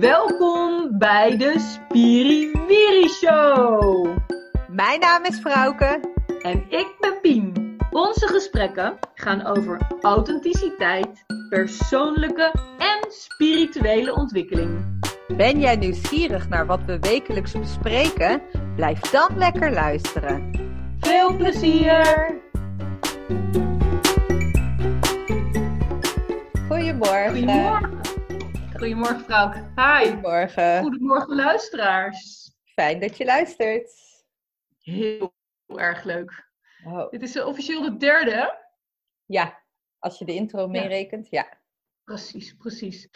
Welkom bij de Spiriwiri Show. Mijn naam is Frauke. En ik ben Pien. Onze gesprekken gaan over authenticiteit, persoonlijke en spirituele ontwikkeling. Ben jij nieuwsgierig naar wat we wekelijks bespreken? Blijf dan lekker luisteren. Veel plezier! Goedemorgen. Goedemorgen. Goedemorgen, Frauke. Hi. Goedemorgen. Goedemorgen, luisteraars. Fijn dat je luistert. Heel erg leuk. Oh. Dit is officieel de derde? Ja, als je de intro meerekent, ja. Precies, precies.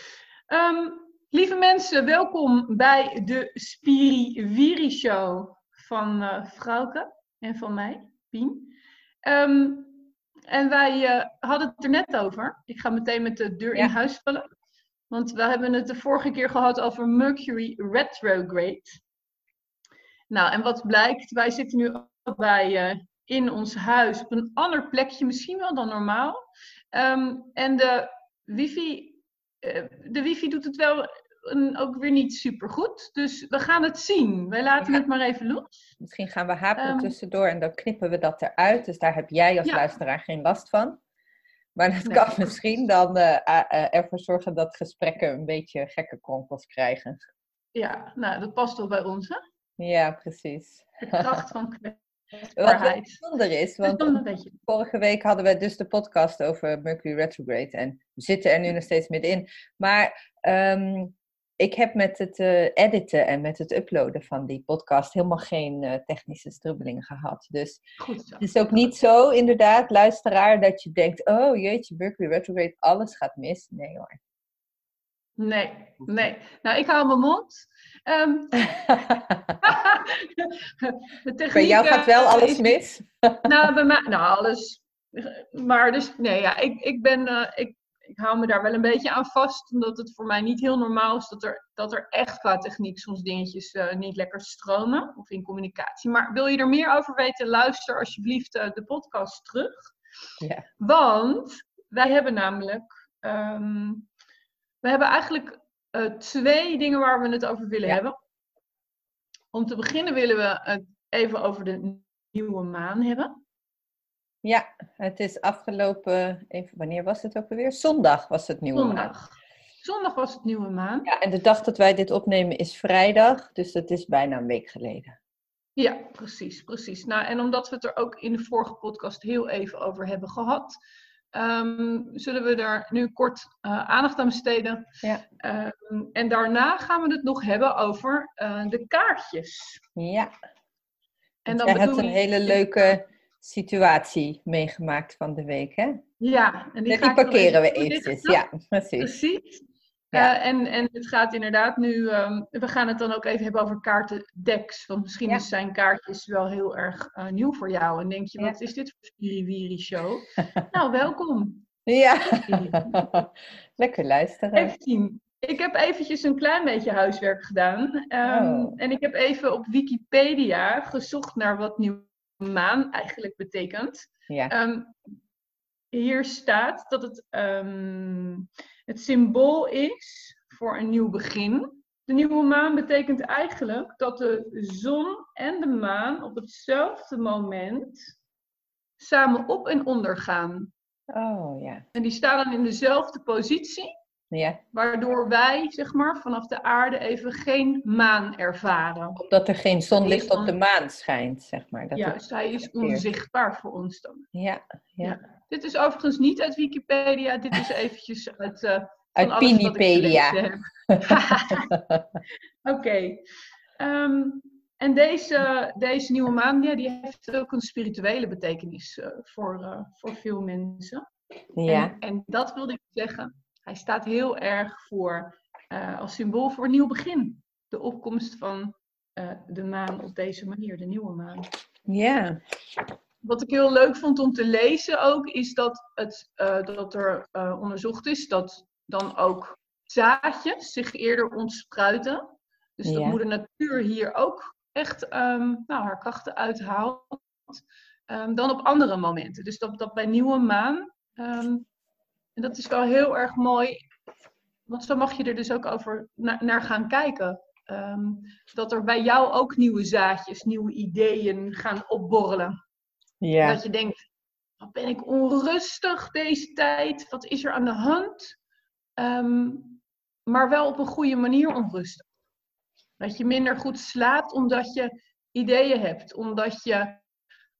Ehm, lieve mensen, welkom bij de Spiriwiri Show van uh, Frauke en van mij, Pien. Ehm, en wij uh, hadden het er net over. Ik ga meteen met de deur Ja. in huis vallen. Want we hebben het de vorige keer gehad over Mercury retrograde. Nou, en wat blijkt, wij zitten nu bij uh, in ons huis op een ander plekje, misschien wel dan normaal. Ehm, en de wifi, uh, de wifi doet het wel een, ook weer niet super goed. Dus we gaan het zien. Wij laten Ja. het maar even los. Misschien gaan we haperen Ehm. tussendoor en dan knippen we dat eruit. Dus daar heb jij als Ja. luisteraar geen last van. Maar dat kan misschien dan eh, eh, eh, ervoor zorgen dat gesprekken een beetje gekke kronkels krijgen. Ja, nou, dat past wel bij ons, hè? Ja, precies. De kracht van Wat kwetsbaarheid. bijzonder is, want. Vorige week hadden we dus de podcast over Mercury retrograde en we zitten er nu nog steeds middenin. Maar ehm, ik heb met het eh, editen en met het uploaden van die podcast helemaal geen eh, technische strubbelingen gehad. Dus Goed zo. het is ook niet zo, inderdaad, luisteraar, dat je denkt, oh jeetje, Mercury retrograde, alles gaat mis. Nee hoor. Nee, nee. Nou, ik hou mijn mond. Ehm, de techniek, Bij jou gaat wel eh, alles is- mis. Nou, bij mij, nou, alles. Maar dus, nee, ja, ik, ik ben, eh, ik, ik hou me daar wel een beetje aan vast, omdat het voor mij niet heel normaal is dat er, dat er echt qua techniek soms dingetjes eh, niet lekker stromen, of in communicatie. Maar wil je er meer over weten, luister alsjeblieft eh, de podcast terug. Ja. Want wij hebben namelijk, ehm, we hebben eigenlijk eh, twee dingen waar we het over willen Ja. hebben. Om te beginnen willen we het even over de nieuwe maan hebben. Ja, het is afgelopen, even, wanneer was het ook alweer? Zondag was het nieuwe maan. Zondag. Zondag was het nieuwe maan. Ja, en de dag dat wij dit opnemen is vrijdag, dus dat is bijna een week geleden. Ja, precies, precies. Nou, en omdat we het er ook in de vorige podcast heel even over hebben gehad, ehm, zullen we daar nu kort eh, aandacht aan besteden. Ja. Ehm, en daarna gaan we het nog hebben over eh, de kaartjes. Ja, En jij bedoel had een hele leuke situatie meegemaakt van de week, hè? Ja, en die, parkeren we even eventjes, ja, precies. Precies. Ja. Eh, en, en het gaat inderdaad nu, ehm, we gaan het dan ook even hebben over kaartendecks. Want misschien Ja. zijn kaartjes wel heel erg eh, nieuw voor jou. En denk je, Ja. wat is dit voor Spiriwiri show? nou, welkom. Ja, lekker luisteren. Even zien. Ik heb eventjes een klein beetje huiswerk gedaan. Ehm, Oh. En ik heb even op Wikipedia gezocht naar wat nieuwe maan eigenlijk betekent. Ja, Ehm, hier staat dat het ehm, het symbool is voor een nieuw begin. De nieuwe maan betekent eigenlijk dat de zon en de maan op hetzelfde moment samen op en onder gaan. oh ja. En die staan dan in dezelfde positie, Ja, waardoor wij, zeg maar, vanaf de aarde even geen maan ervaren. omdat er geen zonlicht op de maan schijnt, zeg maar. Dat hij is onzichtbaar voor ons dan. Ja, ja. Dit is overigens niet uit Wikipedia, dit is eventjes uit, ik Pinipedia. Oké. Ehm, en deze, deze nieuwe maan, ja, die heeft ook een spirituele betekenis eh, voor, eh, voor veel mensen. Ja, En, en dat wilde ik zeggen. Hij staat heel erg voor, eh, als symbool voor een nieuw begin. De opkomst van eh, de maan op deze manier, de nieuwe maan. ja. Wat ik heel leuk vond om te lezen ook, is dat, het, eh, dat er onderzocht is dat dan ook zaadjes zich eerder ontspruiten. Dus dat moeder natuur hier ook echt ehm, nou, haar krachten uithaalt. ehm, dan op andere momenten. Dus dat, dat bij nieuwe maan. ehm, en dat is wel heel erg mooi want zo mag je er dus ook over naar gaan kijken. Ehm, dat er bij jou ook nieuwe zaadjes, nieuwe ideeën gaan opborrelen. Ja. Dat je denkt, wat ben ik onrustig deze tijd? Wat is er aan de hand? Ehm, maar wel op een goede manier onrustig. Dat je minder goed slaapt omdat je ideeën hebt, omdat je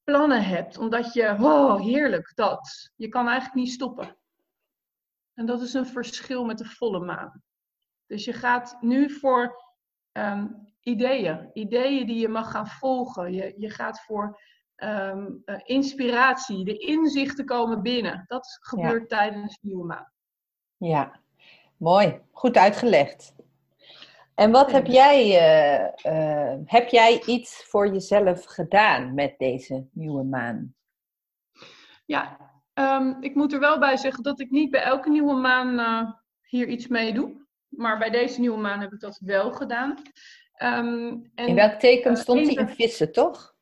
plannen hebt, omdat je, oh heerlijk, dat. Je kan eigenlijk niet stoppen. En dat is een verschil met de volle maan. Dus je gaat nu voor ehm, ideeën, ideeën die je mag gaan volgen. Je, je gaat voor um, inspiratie, de inzichten komen binnen. Dat gebeurt tijdens de nieuwe maan. Ja, mooi. Goed uitgelegd. En wat heb jij, uh, uh, heb jij iets voor jezelf gedaan met deze nieuwe maan? Ja, um, ik moet er wel bij zeggen dat ik niet bij elke nieuwe maan uh, hier iets mee doe. Maar bij deze nieuwe maan heb ik dat wel gedaan. Um, en, in welk teken stond hij in vissen, toch?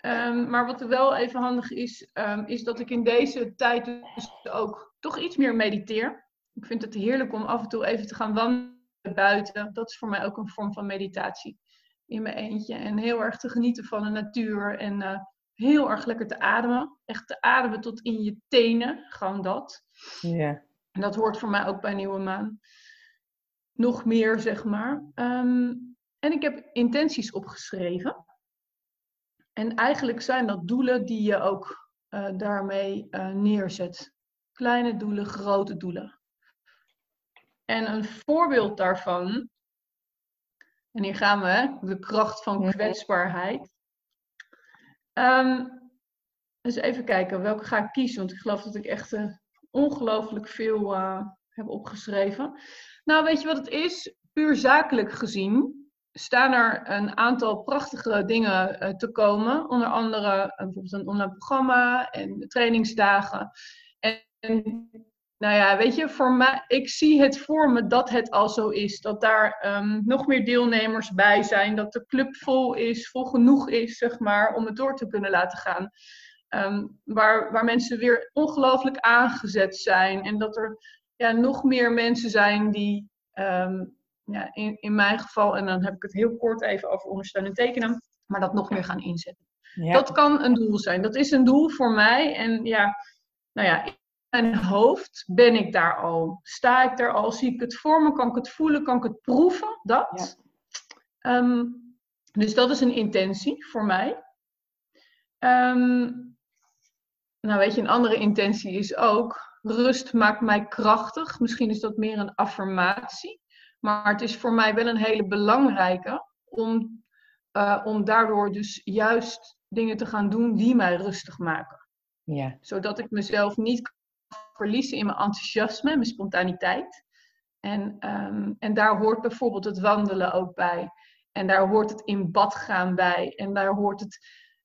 Um, maar wat er wel even handig is, is dat ik in deze tijd dus ook toch iets meer mediteer. Ik vind het heerlijk om af en toe even te gaan wandelen buiten. Dat is voor mij ook een vorm van meditatie in mijn eentje. En heel erg te genieten van de natuur en uh, heel erg lekker te ademen. Echt te ademen tot in je tenen, gewoon dat. Ja. En dat hoort voor mij ook bij Nieuwe Maan. Nog meer, zeg maar. Um, en ik heb intenties opgeschreven. En eigenlijk zijn dat doelen die je ook uh, daarmee uh, neerzet. Kleine doelen, grote doelen. En een voorbeeld daarvan, en hier gaan we, de kracht van kwetsbaarheid. Um, dus even kijken, welke ga ik kiezen? Want ik geloof dat ik echt uh, ongelooflijk veel uh, heb opgeschreven. Nou, weet je wat het is? Puur zakelijk gezien staan er een aantal prachtige dingen uh, te komen. Onder andere bijvoorbeeld een online programma en trainingsdagen. En, en nou ja, weet je, voor mij, ik zie het voor me dat het al zo is. Dat daar um, nog meer deelnemers bij zijn. Dat de club vol is, vol genoeg is, zeg maar, om het door te kunnen laten gaan. Um, waar, waar mensen weer ongelooflijk aangezet zijn. En dat er ja, nog meer mensen zijn die, um, ja, in, in mijn geval, en dan heb ik het heel kort even over ondersteunen tekenen, maar dat nog meer gaan inzetten. Ja. Dat kan een doel zijn. Dat is een doel voor mij. En ja, nou ja, mijn hoofd ben ik daar al? Sta ik daar al? Zie ik het voor me? Kan ik het voelen? Kan ik het proeven? Dat. Ehm, dus dat is een intentie voor mij. Um, nou, weet je, een andere intentie is ook: rust maakt mij krachtig. Misschien is dat meer een affirmatie. Maar het is voor mij wel een hele belangrijke om, uh, om daardoor dus juist dingen te gaan doen die mij rustig maken. Ja. Zodat ik mezelf niet verliezen in mijn enthousiasme, mijn spontaniteit. En, um, en daar hoort bijvoorbeeld het wandelen ook bij. En daar hoort het in bad gaan bij. En daar hoort het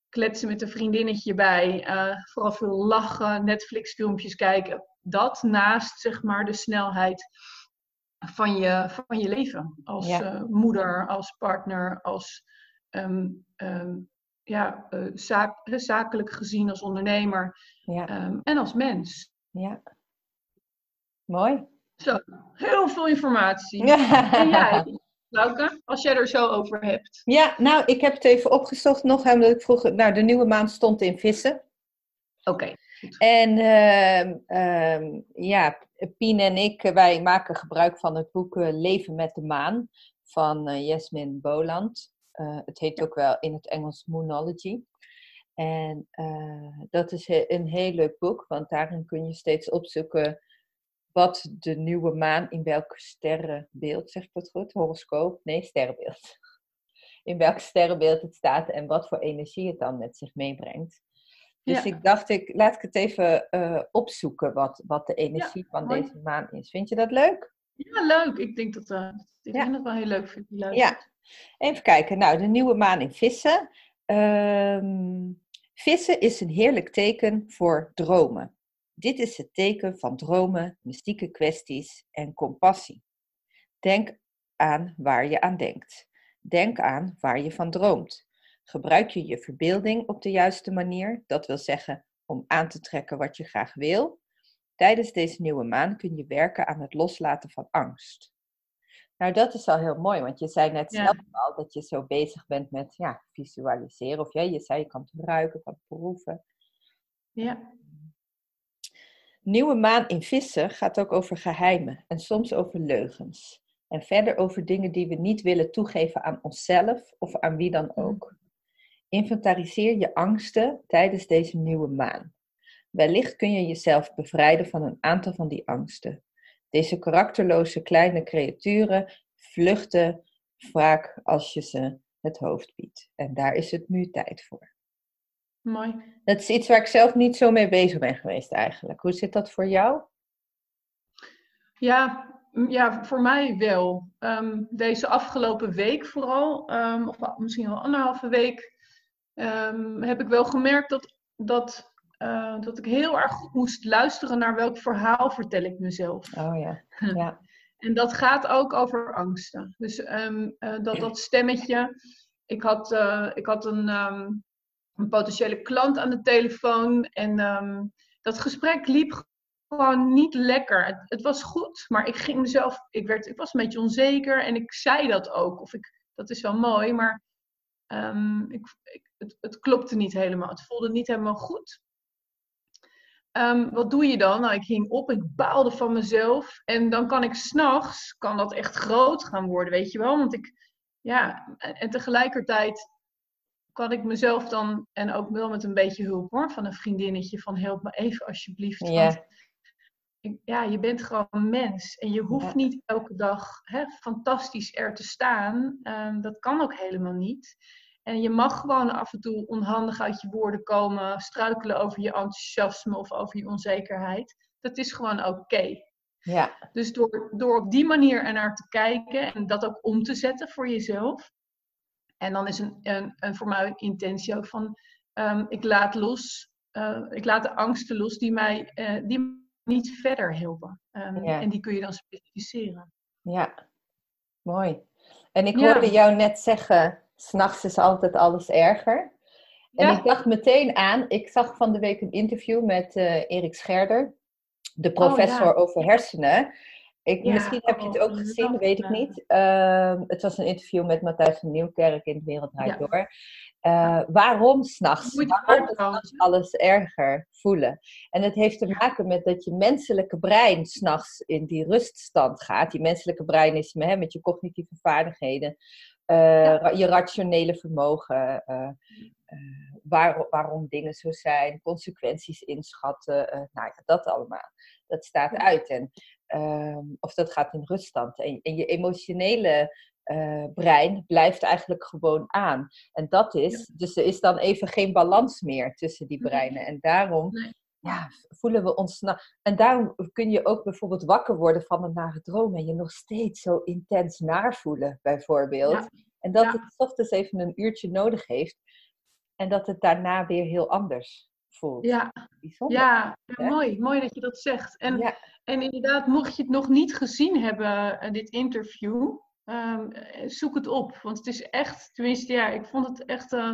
kletsen met een vriendinnetje bij. Uh, vooral veel lachen, Netflix-filmpjes kijken. Dat naast zeg maar de snelheid van je, van je leven. Als ja. uh, moeder, als partner, als um, um, ja, uh, zaak, zakelijk gezien als ondernemer. Ja. en als mens. Ja. Mooi. Zo, heel veel informatie. Ja. En jij, Lauke, als jij er zo over hebt. Ja, nou, ik heb het even opgezocht nog, omdat ik vroeg, nou, de nieuwe maand stond in vissen. Oké. En uh, uh, ja, Pien en ik, wij maken gebruik van het boek eh, Leven met de Maan van uh, Jasmin Boland. Uh, het heet ook wel in het Engels Moonology. En uh, dat is een heel leuk boek, want daarin kun je steeds opzoeken wat de nieuwe maan in welk sterrenbeeld, zeg ik dat goed? Horoscoop? Nee, sterrenbeeld. In welk sterrenbeeld het staat en wat voor energie het dan met zich meebrengt. Dus ik dacht, ik, laat ik het even uh, opzoeken wat, wat de energie van deze maan is. Vind je dat leuk? Ja, leuk. Ik denk dat uh, ik ja. dat wel heel leuk vind. Ja, even kijken. Nou, de nieuwe maan in vissen. Um, Vissen is een heerlijk teken voor dromen. Dit is het teken van dromen, mystieke kwesties en compassie. Denk aan waar je aan denkt. Denk aan waar je van droomt. Gebruik je je verbeelding op de juiste manier, dat wil zeggen om aan te trekken wat je graag wil. Tijdens deze nieuwe maan kun je werken aan het loslaten van angst. Nou, dat is al heel mooi, want je zei net Ja. zelf al dat je zo bezig bent met ja, visualiseren. Of ja, je zei je kan het ruiken, kan het proeven. Ja. Nieuwe maan in vissen gaat ook over geheimen en soms over leugens. En verder over dingen die we niet willen toegeven aan onszelf of aan wie dan ook. Inventariseer je angsten tijdens deze nieuwe maan. Wellicht kun je jezelf bevrijden van een aantal van die angsten. Deze karakterloze kleine creaturen vluchten vaak als je ze het hoofd biedt. En daar is het nu tijd voor. Mooi. Dat is iets waar ik zelf niet zo mee bezig ben geweest eigenlijk. Hoe zit dat voor jou? Ja, ja, voor mij wel. Ehm, deze afgelopen week vooral, ehm, of misschien wel anderhalve week, ehm, heb ik wel gemerkt dat, dat, eh, dat ik heel erg goed moest luisteren naar welk verhaal vertel ik mezelf. Oh ja. ja. En dat gaat ook over angsten. Dus ehm, eh, dat, dat stemmetje. Ik had, eh, ik had een, ehm, een potentiële klant aan de telefoon. En ehm, dat gesprek liep gewoon niet lekker. Het, het was goed, maar ik ging mezelf. Ik, werd, ik was een beetje onzeker en ik zei dat ook. Of ik, dat is wel mooi, maar ik, ik, het, het klopte niet helemaal. Het voelde niet helemaal goed. Ehm, wat doe je dan? Nou, ik hing op, ik baalde van mezelf. En dan kan ik s'nachts, kan dat echt groot gaan worden, weet je wel. Want ik, ja, en, tegelijkertijd kan ik mezelf dan, en ook wel met een beetje hulp hoor, van een vriendinnetje, van help me even alsjeblieft. Want ik- ja, je bent gewoon een mens. En je hoeft niet elke dag hè, fantastisch er te staan. Ehm, dat kan ook helemaal niet. En je mag gewoon af en toe onhandig uit je woorden komen, struikelen over je enthousiasme of over je onzekerheid. Dat is gewoon oké. Ja. Dus door, door op die manier ernaar te kijken en dat ook om te zetten voor jezelf. En dan is een, een, een voor mij intentie ook van, ehm, ik laat los, eh, ik laat de angsten los die mij eh, die niet verder helpen. Ehm, Ja. En die kun je dan specificeren. Ja, mooi. En ik Ja. hoorde jou net zeggen, s'nachts is altijd alles erger. En Ja. ik dacht meteen aan, ik zag van de week een interview met eh, Erik Scherder, de professor ja. over hersenen. Ik, Ja, misschien heb je het oh, ook gezien, dat, weet ik niet. Ehm, het was een interview met Matthijs van Nieuwkerk in De Wereld Draait Ja. Door. Eh, waarom s'nachts? Waarom hè? alles erger voelen? En het heeft te maken met dat je menselijke brein s'nachts in die ruststand gaat. Die menselijke brein is hè, met je cognitieve vaardigheden, Ja. ra- je rationele vermogen, eh, eh, waar- waarom dingen zo zijn, consequenties inschatten, eh, nou ja, dat allemaal. Dat staat uit. En, ehm, of dat gaat in ruststand. En, en je emotionele eh, brein blijft eigenlijk gewoon aan. En dat is, dus er is dan even geen balans meer tussen die breinen. En daarom Nee. Ja, voelen we ons. na- En daarom kun je ook bijvoorbeeld wakker worden van een nare droom en je nog steeds zo intens naar voelen, bijvoorbeeld. Ja. En dat Ja. het ochtends even een uurtje nodig heeft en dat het daarna weer heel anders voelt. Ja, ja, mooi. Mooi dat je dat zegt. En, en inderdaad, mocht je het nog niet gezien hebben, eh, dit interview, ehm, eh, zoek het op. Want het is echt, tenminste, ja, ik vond het echt, eh,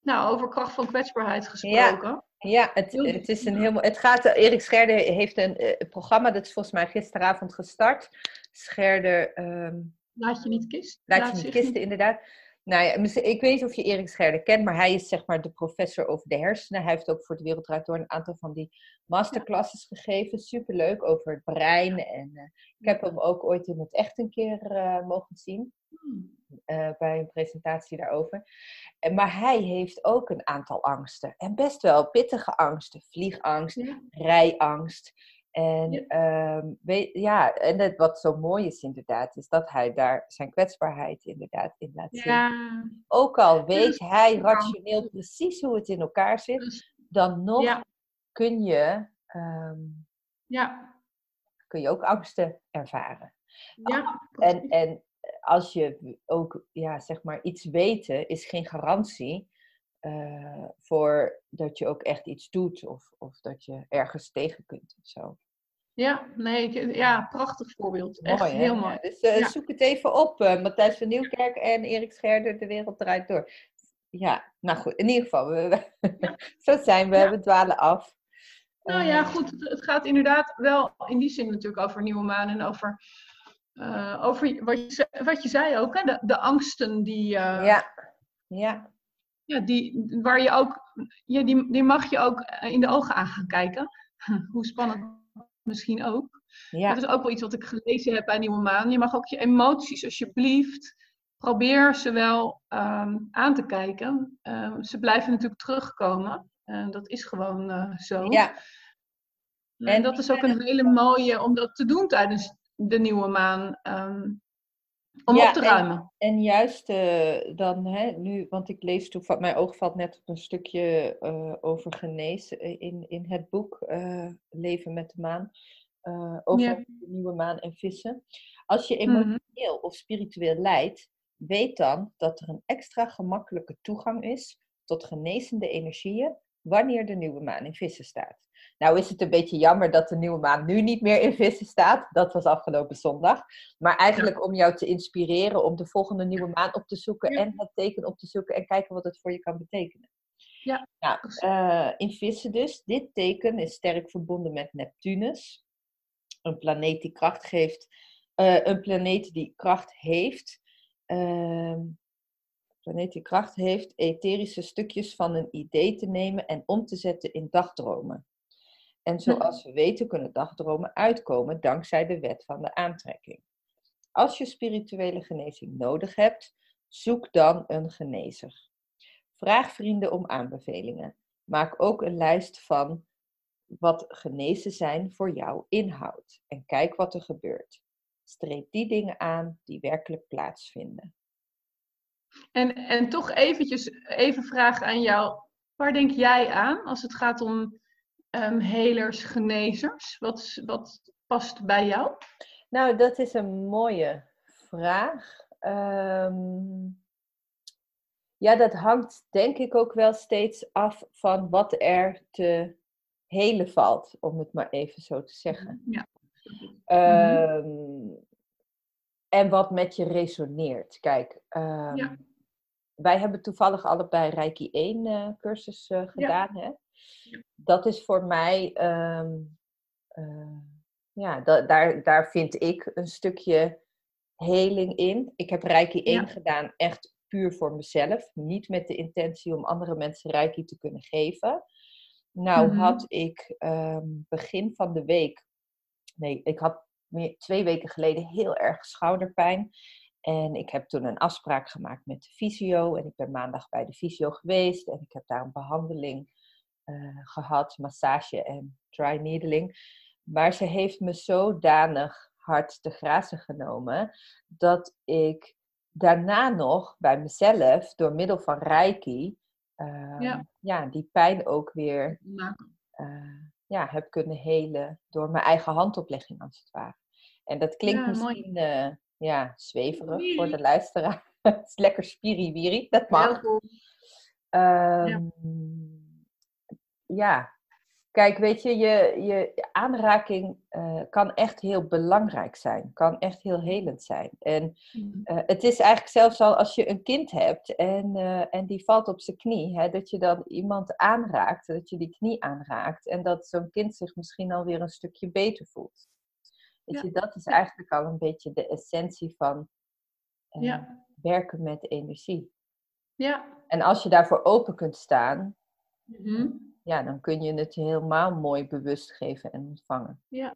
nou, over kracht van kwetsbaarheid gesproken. Ja, het, het is een heel Het gaat. Erik Scherder heeft een eh, programma, dat is volgens mij gisteravond gestart. Scherder. ehm, Laat je niet kisten. Laat je niet kisten, inderdaad. Nou ja, ik weet niet of je Erik Scherder kent, maar hij is zeg maar de professor over de hersenen. Hij heeft ook voor de Wereld Draait Door een aantal van die masterclasses gegeven. Superleuk over het brein. En eh, ik heb hem ook ooit in het echt een keer eh, mogen zien. Hmm. eh, bij een presentatie daarover. En, maar hij heeft ook een aantal angsten. En best wel pittige angsten. Vliegangst, Ja. rijangst. En, Ja. ehm, weet, ja, en het, wat zo mooi is inderdaad, is dat hij daar zijn kwetsbaarheid inderdaad in laat zien. Ja, Ook al weet hij rationeel precies hoe het in elkaar zit, dus- dan nog kun, je, ehm, ja, kun je ook angsten ervaren. ja. En, en als je ook, ja, zeg maar, iets weten is geen garantie eh, voor dat je ook echt iets doet of, of dat je ergens tegen kunt of zo. Ja, nee, ik- ja, prachtig voorbeeld. Echt hè? heel mooi. dus eh, Ja. zoek het even op. eh, Matthijs van Nieuwkerk en Erik Scherder, De Wereld Draait Door. Ja, nou goed, in ieder geval, we, zo zijn we, Ja. we dwalen af. Nou ja, goed. Het gaat inderdaad wel in die zin natuurlijk over nieuwe maan en over, uh, over wat, je, wat je zei ook, hè? De, de angsten die. Uh, ja. ja. Ja, die, waar je ook, ja, die, die mag je ook in de ogen aan gaan kijken. Hoe spannend misschien ook. Ja. Dat is ook wel iets wat ik gelezen heb bij Nieuwe Maan. Je mag ook je emoties, alsjeblieft, probeer ze wel um, aan te kijken. Um, ze blijven natuurlijk terugkomen. En dat is gewoon uh, zo. Ja. En dat is ook een hele mooie om dat te doen tijdens de nieuwe maan. Um, om op te ruimen. En, en juist uh, dan, hè, nu, want ik lees toevallig, mijn oog valt net op een stukje uh, over genezen in, in het boek uh, Leven met de maan. over ja. de nieuwe maan en vissen. Als je emotioneel mm -hmm. of spiritueel lijdt, weet dan dat er een extra gemakkelijke toegang is tot genezende energieën wanneer de nieuwe maan in vissen staat. Nou is het een beetje jammer dat de nieuwe maan nu niet meer in vissen staat. Dat was afgelopen zondag. Maar eigenlijk om jou te inspireren om de volgende nieuwe maan op te zoeken en het teken op te zoeken en kijken wat het voor je kan betekenen. Ja. Nou, uh, in vissen dus. Dit teken is sterk verbonden met Neptunus. Een planeet die kracht geeft. Uh, een planeet die kracht heeft. Uh, planeet die kracht heeft etherische stukjes van een idee te nemen en om te zetten in dagdromen. En zoals we weten kunnen dagdromen uitkomen dankzij de wet van de aantrekking. Als je spirituele genezing nodig hebt, zoek dan een genezer. Vraag vrienden om aanbevelingen. Maak ook een lijst van wat genezen zijn voor jou inhoudt en kijk wat er gebeurt. Streep die dingen aan die werkelijk plaatsvinden. En, en toch eventjes, even vragen aan jou. Waar denk jij aan als het gaat om um, helers, genezers? Wat, wat past bij jou? Nou, dat is een mooie vraag. Um, ja, dat hangt denk ik ook wel steeds af van wat er te helen valt, om het maar even zo te zeggen. Ja. Um, en wat met je resoneert. Kijk, um, ja. wij hebben toevallig allebei Reiki 1 uh, cursus uh, gedaan. Ja. Hè? Dat is voor mij, um, uh, ja, da daar, daar vind ik een stukje heling in. Ik heb Reiki 1 ja. gedaan echt puur voor mezelf. Niet met de intentie om andere mensen Reiki te kunnen geven. Nou mm -hmm. had ik um, begin van de week, nee, ik had twee weken geleden heel erg schouderpijn. En ik heb toen een afspraak gemaakt met de fysio. En ik ben maandag bij de fysio geweest. En ik heb daar een behandeling uh, gehad, massage en dry needling. Maar ze heeft me zodanig hard te grazen genomen dat ik daarna nog bij mezelf, door middel van Reiki, uh, ja. ja. die pijn ook weer uh, ja, heb kunnen helen door mijn eigen handoplegging als het ware. En dat klinkt ja, misschien uh, ja, zweverig voor de luisteraar. het is lekker spiriwiri, dat mag. Um, ja. Ja. kijk, weet je, je, je aanraking uh, kan echt heel belangrijk zijn. Kan echt heel helend zijn. En uh, het is eigenlijk zelfs al als je een kind hebt en, en die valt op zijn knie, hè, dat je dan iemand aanraakt, dat je die knie aanraakt en dat zo'n kind zich misschien alweer een stukje beter voelt. Weet je, dat is eigenlijk al een beetje de essentie van ja. werken met energie. Ja. En als je daarvoor open kunt staan, mm -hmm. Ja, dan kun je het helemaal mooi bewust geven en ontvangen. Ja,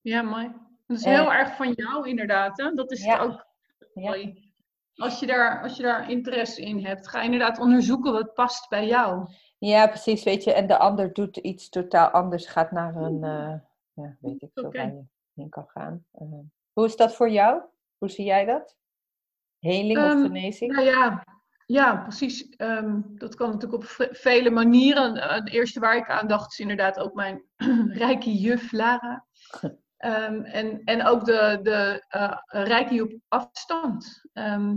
ja mooi. Dat is heel erg van jou inderdaad. Hè? Dat is ja. ook mooi. Als je, daar, als je daar interesse in hebt, ga inderdaad onderzoeken wat past bij jou. Ja, precies. Weet je, en de ander doet iets totaal anders, gaat naar een, uh, ja, weet ik veel, okay in kan gaan. Uh, hoe is dat voor jou? Hoe zie jij dat? Heling um, of genezing? Nou ja, ja precies. Um, dat kan natuurlijk op vele manieren. De eerste waar ik aan dacht is inderdaad ook mijn rijke juf Lara. Um, en, en ook de, de uh, op afstand,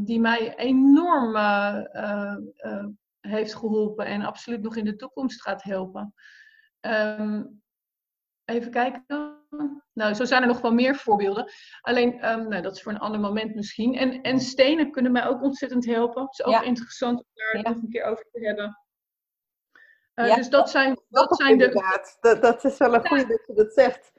die mij enorm heeft geholpen en absoluut nog in de toekomst gaat helpen. even kijken. Nou, zo zijn er nog wel meer voorbeelden. Alleen, um, nou, dat is voor een ander moment misschien. En, en stenen kunnen mij ook ontzettend helpen. Het is ook ja. interessant om daar ja. nog een keer over te hebben. Uh, dus dat zijn, dat zijn de. Dat, dat is wel een goede dat je dat zegt.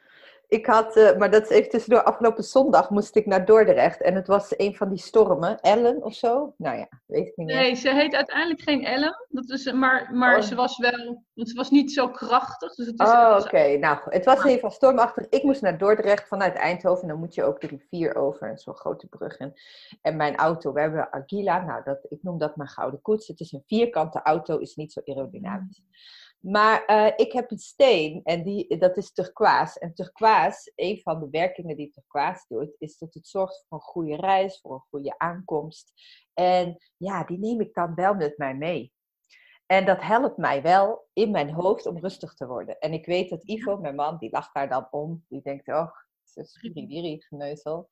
Ik had, uh, maar dat is even tussendoor, afgelopen zondag moest ik naar Dordrecht. En het was een van die stormen, Ellen of zo. Nou ja, weet ik niet meer. Nee, ze heet uiteindelijk geen Ellen. Dat is, maar maar oh. ze was wel, want ze was niet zo krachtig. Dus het is, oh, oké. Nou, het was even van stormachtig. Ik moest naar Dordrecht vanuit Eindhoven. En dan moet je ook de rivier over, zo'n grote brug. En, en mijn auto, we hebben Agila. Nou, dat, ik noem dat mijn gouden koets. Het is een vierkante auto, is niet zo aerodynamisch. Maar uh, ik heb een steen en die, dat is turquoise. En turquoise, een van de werkingen die turquoise doet, is dat het zorgt voor een goede reis, voor een goede aankomst. En ja, die neem ik dan wel met mij mee. En dat helpt mij wel in mijn hoofd om rustig te worden. En ik weet dat Ivo, mijn man, die lacht daar dan om. Die denkt, oh, het is een geneuzel.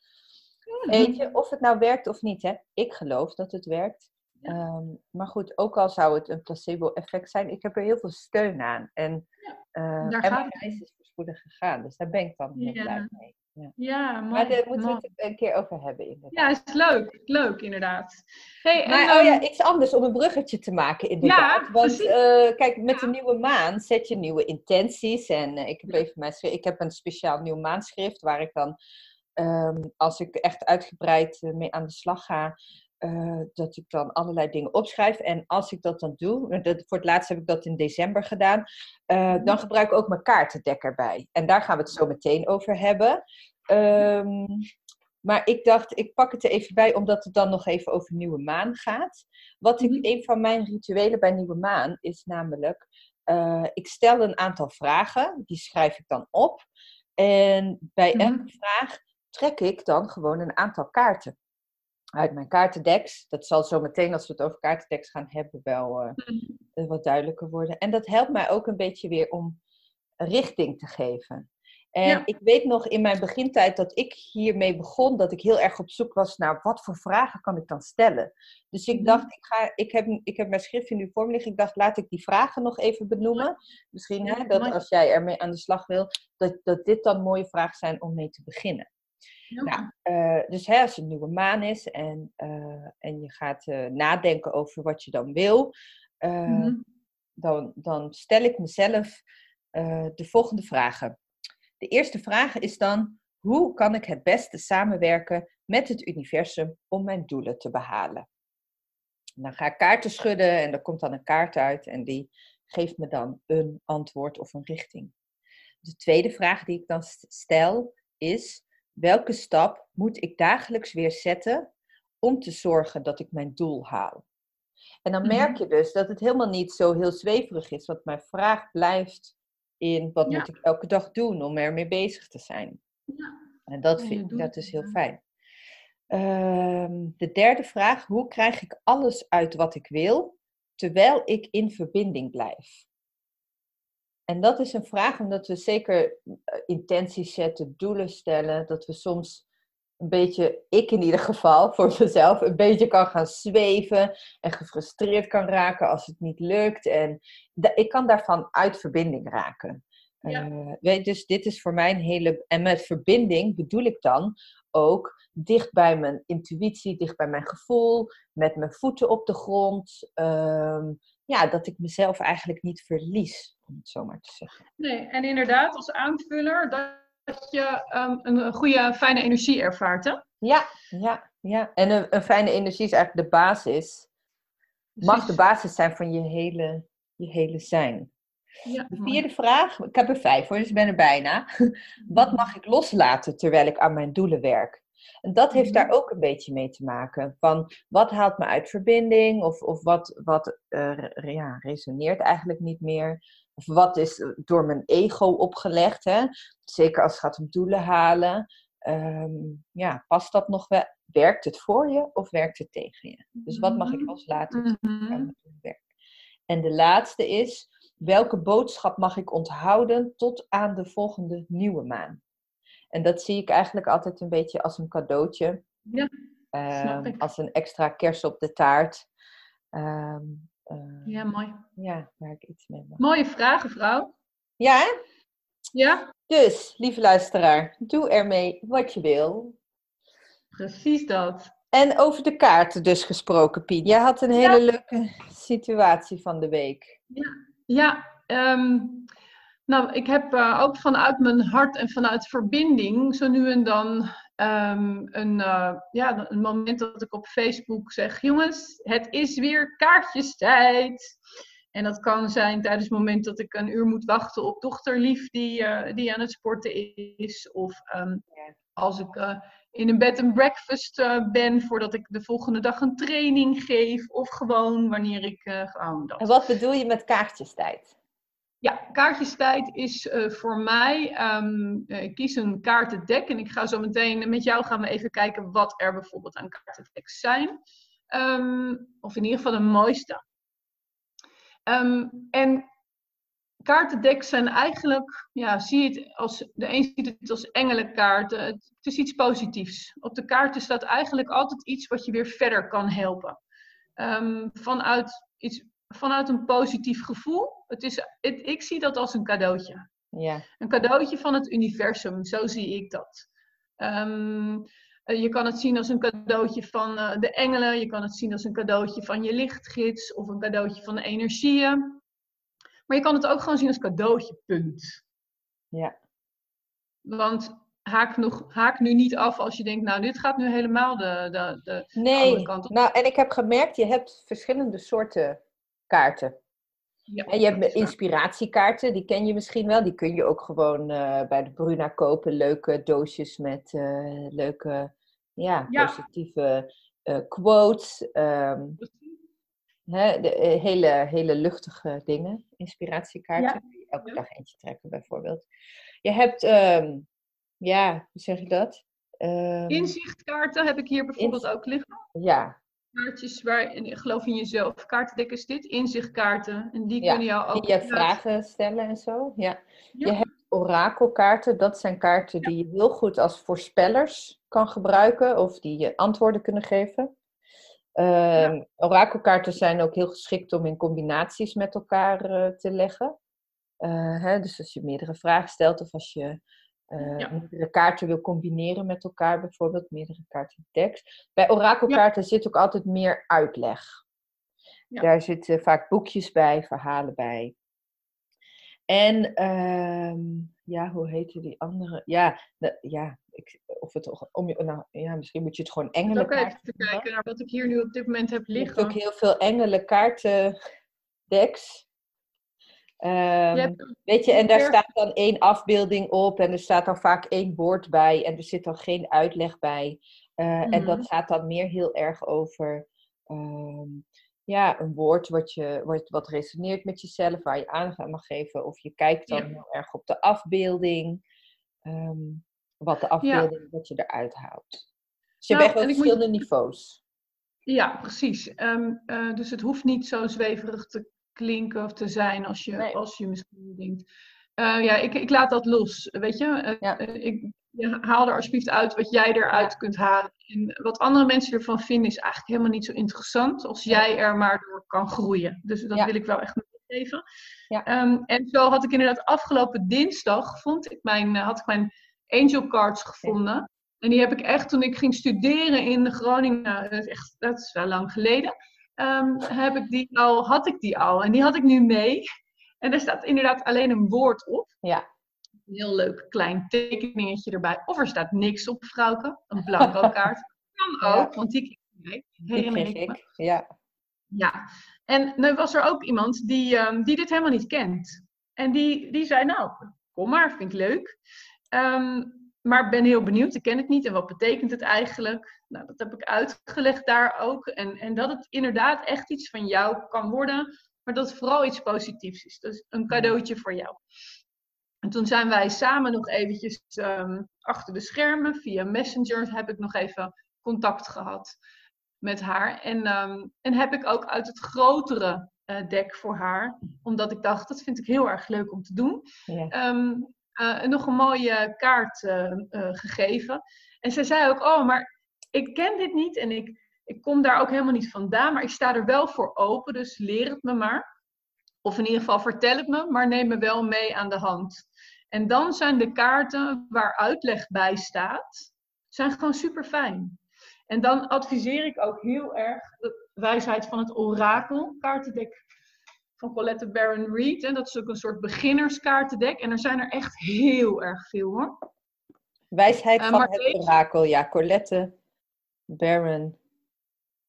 Weet je, of het nou werkt of niet, hè? ik geloof dat het werkt. Ehm, maar goed, ook al zou het een placebo-effect zijn, ik heb er heel veel steun aan. En, uh, en mijn reis is voorspoedig gegaan, dus daar ben ik dan heel blij mee. Ja, ja mooi, maar daar moeten we het een keer over hebben. Inderdaad. Ja, is leuk. Leuk, inderdaad. Hey, maar en, oh ja, iets anders om een bruggetje te maken, inderdaad. Ja, Want uh, kijk, met de nieuwe maan zet je nieuwe intenties. En uh, ik, heb even mijn, ik heb een speciaal nieuw maanschrift waar ik dan, um, als ik echt uitgebreid mee aan de slag ga, uh, dat ik dan allerlei dingen opschrijf. En als ik dat dan doe, dat, voor het laatst heb ik dat in december gedaan, uh, dan gebruik ik ook mijn kaartendekker bij. En daar gaan we het zo meteen over hebben. Um, maar ik dacht, ik pak het er even bij, omdat het dan nog even over nieuwe maan gaat. Wat ik, mhm. een van mijn rituelen bij nieuwe maan is namelijk, uh, ik stel een aantal vragen, die schrijf ik dan op. En bij mhm. elke vraag trek ik dan gewoon een aantal kaarten uit mijn kaartendeks. Dat zal zo meteen, als we het over kaartendeks gaan hebben, wel uh, wat duidelijker worden. En dat helpt mij ook een beetje weer om richting te geven. En ik weet nog in mijn begintijd dat ik hiermee begon, dat ik heel erg op zoek was naar wat voor vragen kan ik dan stellen. Dus ik mhm. dacht, ik, ga, ik, heb, ik heb mijn schrift in uw vorm liggen. Ik dacht, laat ik die vragen nog even benoemen. Misschien hè, dat als jij ermee aan de slag wil, dat, dat dit dan mooie vragen zijn om mee te beginnen. Nou, uh, dus hè, als het een nieuwe maan is en, uh, en je gaat uh, nadenken over wat je dan wil, mm-hmm. dan, dan stel ik mezelf de volgende vragen. De eerste vraag is dan, hoe kan ik het beste samenwerken met het universum om mijn doelen te behalen? dan ga ik kaarten schudden en er komt dan een kaart uit en die geeft me dan een antwoord of een richting. De tweede vraag die ik dan stel is, welke stap moet ik dagelijks weer zetten om te zorgen dat ik mijn doel haal? En dan merk mhm. je dus dat het helemaal niet zo heel zweverig is, want mijn vraag blijft in wat moet ik elke dag doen om ermee bezig te zijn. Ja. En dat, vind, ik, dat is heel fijn. Um, de derde vraag, hoe krijg ik alles uit wat ik wil, terwijl ik in verbinding blijf? En dat is een vraag omdat we zeker eh, intenties zetten, doelen stellen, dat we soms een beetje, ik in ieder geval, voor mezelf, een beetje kan gaan zweven en gefrustreerd kan raken als het niet lukt. En ik kan daarvan uit verbinding raken. Ja. Uh, weet, dus dit is voor mij een hele. En met verbinding bedoel ik dan ook dicht bij mijn intuïtie, dicht bij mijn gevoel, met mijn voeten op de grond. Uh, ja, dat ik mezelf eigenlijk niet verlies, om het zo maar te zeggen. Nee, en inderdaad, als aanvuller, dat je um, een goede, fijne energie ervaart, hè? Ja, ja, ja. En een, een fijne energie is eigenlijk de basis. Mag de basis zijn van je hele, je hele zijn. Ja, de vierde vraag, ik heb er vijf hoor, dus ik ben er bijna. Wat mag ik loslaten terwijl ik aan mijn doelen werk? En dat heeft daar mhm. ook een beetje mee te maken. Van wat haalt me uit verbinding? Of, of wat, wat uh, ja, resoneert eigenlijk niet meer? Of wat is door mijn ego opgelegd? Hè? Zeker als het gaat om doelen halen. Um, ja, past dat nog wel? Werkt het voor je of werkt het tegen je? Dus wat mag ik mhm. loslaten? Mm En de laatste is, welke boodschap mag ik onthouden tot aan de volgende nieuwe maan? En dat zie ik eigenlijk altijd een beetje als een cadeautje. Ja, uh, als een extra kers op de taart. Uh, ja, mooi. Ja, waar ik iets mee mag. Mooie vragen, vrouw. Ja, hè? Ja. Dus, lieve luisteraar, doe ermee wat je wil. Precies dat. En over de kaarten dus gesproken, Pien. Jij had een hele leuke situatie van de week. Ja, Ja, ehm, nou, ik heb uh, ook vanuit mijn hart en vanuit verbinding zo nu en dan um, een, uh, ja, een moment dat ik op Facebook zeg: Jongens, het is weer kaartjestijd. En dat kan zijn tijdens het moment dat ik een uur moet wachten op dochterlief die, uh, die aan het sporten is. Of um, als ik in een bed and breakfast ben voordat ik de volgende dag een training geef. Of gewoon wanneer ik gewoon dat. En wat bedoel je met kaartjestijd? Ja, kaartjestijd is uh, voor mij, um, kies een kaartendek en ik ga zo meteen met jou gaan we even kijken wat er bijvoorbeeld aan kaartendeks zijn. Um, of in ieder geval de mooiste. Um, en kaartendeks zijn eigenlijk, ja, zie het als, de een ziet het als engelenkaarten. Het, het is iets positiefs. Op de kaarten staat eigenlijk altijd iets wat je weer verder kan helpen. vanuit iets vanuit een positief gevoel. Het is, het, ik zie dat als een cadeautje. Ja. Een cadeautje van het universum, zo zie ik dat. Um, je kan het zien als een cadeautje van uh, de engelen, je kan het zien als een cadeautje van je lichtgids of een cadeautje van de energieën. Maar je kan het ook gewoon zien als cadeautje, punt. Ja. Want haak, nog, haak nu niet af als je denkt, nou, dit gaat nu helemaal de, de, de nee, andere kant op. Nou, en ik heb gemerkt, je hebt verschillende soorten kaarten. Ja, en je hebt inspiratiekaarten, die ken je misschien wel. Die kun je ook gewoon uh, bij de Bruna kopen. Leuke doosjes met uh, leuke, ja, ja. positieve uh, quotes. Um, hè, de, hele, hele luchtige dingen, inspiratiekaarten. Ja. Elke dag eentje trekken bijvoorbeeld. Je hebt, um, ja, hoe zeg je dat? Um, Inzichtkaarten heb ik hier bijvoorbeeld ook liggen. Ja, kaartjes waar, en geloof in jezelf, kaartendek is dit, inzichtkaarten. En die ja, kunnen jou ook... Die je vragen stellen en zo, ja. ja. Je hebt orakelkaarten, dat zijn kaarten die je heel goed als voorspellers kan gebruiken. Of die je antwoorden kunnen geven. Uh, orakelkaarten zijn ook heel geschikt om in combinaties met elkaar uh, te leggen. Uh, hè, dus als je meerdere vragen stelt of als je uh, ja. meerdere kaarten wil combineren met elkaar, bijvoorbeeld meerdere kaarten tekst. Bij orakelkaarten ja. zit ook altijd meer uitleg. Ja. Daar zitten vaak boekjes bij, verhalen bij. En um, ja, hoe heette die andere? Ja, de, ja ik, of het om je, nou, ja, misschien moet je het gewoon engelen. Ik even te kijken naar wat ik hier nu op dit moment heb liggen. Je hebt ook heel veel engelen kaartendeks. Um, weet je, en daar staat dan één afbeelding op en er staat dan vaak één woord bij en er zit dan geen uitleg bij. Uh, mm-hmm. En dat gaat dan meer heel erg over um, ja, een woord wat, je, wat, wat resoneert met jezelf, waar je aandacht aan mag geven. Of je kijkt dan heel erg op de afbeelding, um, wat de afbeelding, ja. wat je eruit haalt. Dus je nou, hebt echt verschillende moet... niveaus. Ja, precies. Uh, dus het hoeft niet zo zweverig te klinken of te zijn als je, nee. als je misschien denkt. Uh, ja, ik, ik laat dat los, weet je. Uh, ja. ik ja, haal er alsjeblieft uit wat jij eruit ja. kunt halen. En wat andere mensen ervan vinden is eigenlijk helemaal niet zo interessant als jij er maar door kan groeien. Dus dat wil ik wel echt meegeven. Um, en zo had ik inderdaad afgelopen dinsdag vond ik mijn, had ik mijn angel cards gevonden. En die heb ik echt toen ik ging studeren in Groningen, dat is, echt, dat is wel lang geleden um, heb ik die al, had ik die al. En die had ik nu mee. En er staat inderdaad alleen een woord op. Ja. Een heel leuk klein tekeningetje erbij. Of er staat niks op, vrouwke. Een blanco kaart. kan ook, ja. want die kreeg ik. Herinner ik me. Ja. Ja. En nu was er ook iemand die, um, die dit helemaal niet kent. En die, die zei, nou, kom maar, vind ik leuk. Um, maar ik ben heel benieuwd, ik ken het niet en wat betekent het eigenlijk? Nou, dat heb ik uitgelegd daar ook. En, en dat het inderdaad echt iets van jou kan worden, maar dat het vooral iets positiefs is. Dus een cadeautje voor jou. En toen zijn wij samen nog eventjes um, achter de schermen, via Messenger heb ik nog even contact gehad met haar. En, um, en heb ik ook uit het grotere uh, dek voor haar, omdat ik dacht, dat vind ik heel erg leuk om te doen. Ja. Um, uh, nog een mooie kaart uh, uh, gegeven. En zij zei ook, oh, maar ik ken dit niet en ik, ik kom daar ook helemaal niet vandaan, maar ik sta er wel voor open, dus leer het me maar. Of in ieder geval vertel het me, maar neem me wel mee aan de hand. En dan zijn de kaarten waar uitleg bij staat, zijn gewoon super fijn. En dan adviseer ik ook heel erg de wijsheid van het orakel kaartendek van Colette Baron Reed. En dat is ook een soort beginnerskaartendek. En er zijn er echt heel erg veel hoor. Wijsheid uh, van het orakel, ja. Colette Baron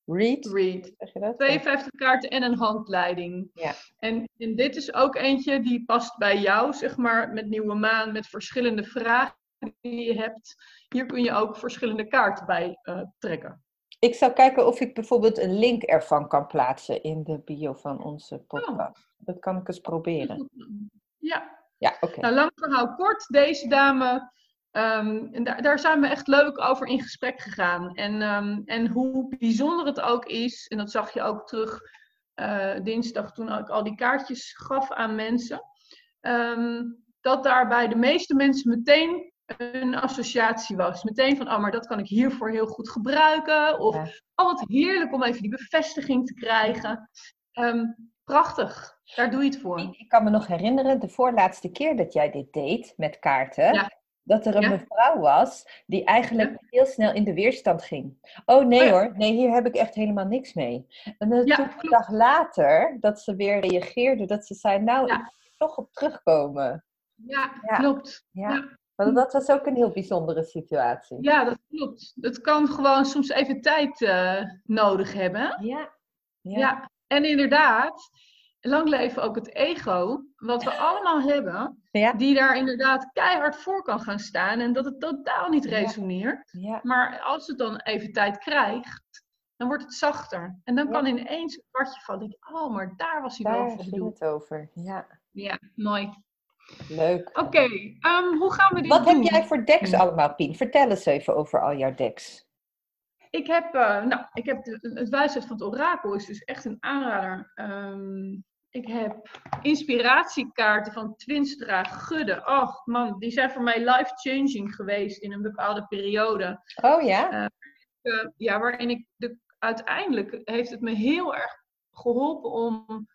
Read. Read. Zeg je dat? 52 kaarten en een handleiding. Ja. En, en dit is ook eentje die past bij jou, zeg maar, met nieuwe maan, met verschillende vragen die je hebt. Hier kun je ook verschillende kaarten bij uh, trekken. Ik zou kijken of ik bijvoorbeeld een link ervan kan plaatsen in de bio van onze podcast. Oh. Dat kan ik eens proberen. Ja. Ja, oké. Nou, lang verhaal kort. Deze dame Um, en daar, daar, zijn we echt leuk over in gesprek gegaan. En, um, en hoe bijzonder het ook is, en dat zag je ook terug uh, dinsdag toen ik al die kaartjes gaf aan mensen, um, dat daar bij de meeste mensen meteen een associatie was. Meteen van, oh, maar dat kan ik hiervoor heel goed gebruiken. Of, ja. oh, wat heerlijk om even die bevestiging te krijgen. prachtig, daar doe je het voor. Ik, kan me nog herinneren, de voorlaatste keer dat jij dit deed met kaarten. Ja dat er een mevrouw was die eigenlijk heel snel in de weerstand ging. Oh nee oh hoor, nee, hier heb ik echt helemaal niks mee. En dan een dag later dat ze weer reageerde, dat ze zei, nou, ik moet toch op terugkomen. Ja, klopt. Ja. Maar dat was ook een heel bijzondere situatie. Ja, dat klopt. Het kan gewoon soms even tijd uh, nodig hebben. Ja. ja. En inderdaad, lang leven ook het ego, wat we allemaal hebben, die daar inderdaad keihard voor kan gaan staan en dat het totaal niet resoneert. Ja. Maar als het dan even tijd krijgt, dan wordt het zachter. En dan kan ineens een kwartje vallen. Oh, maar daar was hij wel voor bedoeld. het over, ja. Ja, mooi. Leuk. Oké, okay, um, hoe gaan we dit Wat doen? heb jij voor decks allemaal, Pien? Vertel eens even over al jouw decks. Ik heb, uh, nou, ik heb de, het wijsheid van het orakel is dus echt een aanrader. Um, ik heb inspiratiekaarten van Twinstra Gudde. Och man, die zijn voor mij life-changing geweest in een bepaalde periode. Oh ja? Uh, uh, ja, waarin ik de, uiteindelijk heeft het me heel erg geholpen om,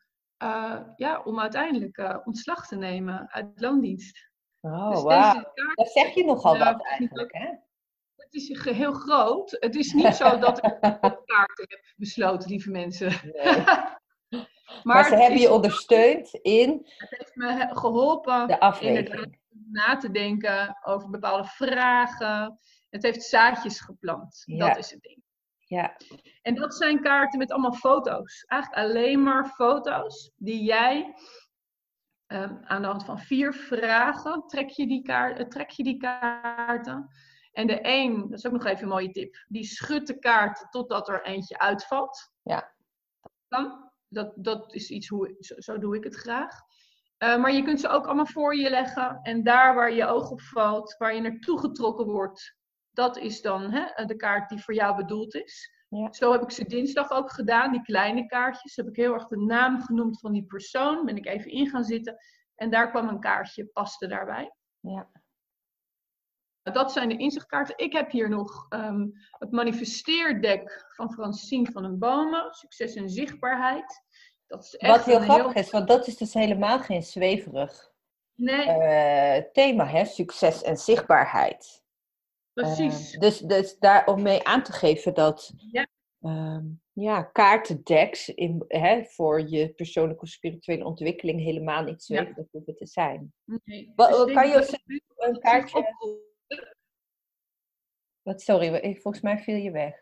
uh, ja, om uiteindelijk ontslag te nemen uit loondienst. Oh, dus wow. Dat zeg je nogal wat eigenlijk, hè? Het is heel groot. Het is niet zo dat ik kaarten heb besloten, lieve mensen. Nee. Maar, ze hebben je ondersteund in. Het heeft me geholpen de afweging. na te denken over bepaalde vragen. Het heeft zaadjes geplant. Dat is het ding. Ja. En dat zijn kaarten met allemaal foto's. Eigenlijk alleen maar foto's die jij um, aan de hand van vier vragen trek je die, kaart, uh, trek je die kaarten. En de een, dat is ook nog even een mooie tip, die schudt de kaart totdat er eentje uitvalt. Ja. Dan dat, dat is iets hoe, zo, zo doe ik het graag. Uh, maar je kunt ze ook allemaal voor je leggen. En daar waar je oog op valt, waar je naartoe getrokken wordt, dat is dan hè, de kaart die voor jou bedoeld is. Ja. Zo heb ik ze dinsdag ook gedaan, die kleine kaartjes. Heb ik heel erg de naam genoemd van die persoon. Ben ik even in gaan zitten. En daar kwam een kaartje, paste daarbij. Ja. Dat zijn de inzichtkaarten. Ik heb hier nog um, het manifesteerdek van Francine van den Bomen. Succes en zichtbaarheid. Dat is echt Wat heel grappig is, want dat is dus helemaal geen zweverig nee. uh, thema, hè? Succes en zichtbaarheid. Precies. Uh, dus, dus daar om mee aan te geven dat ja. Um, ja, kaartendeks in, hè, voor je persoonlijke of spirituele ontwikkeling helemaal niet zweverig ja. hoeven te zijn. Nee. Wat, dus kan je een kaartje wat, sorry, volgens mij viel je weg.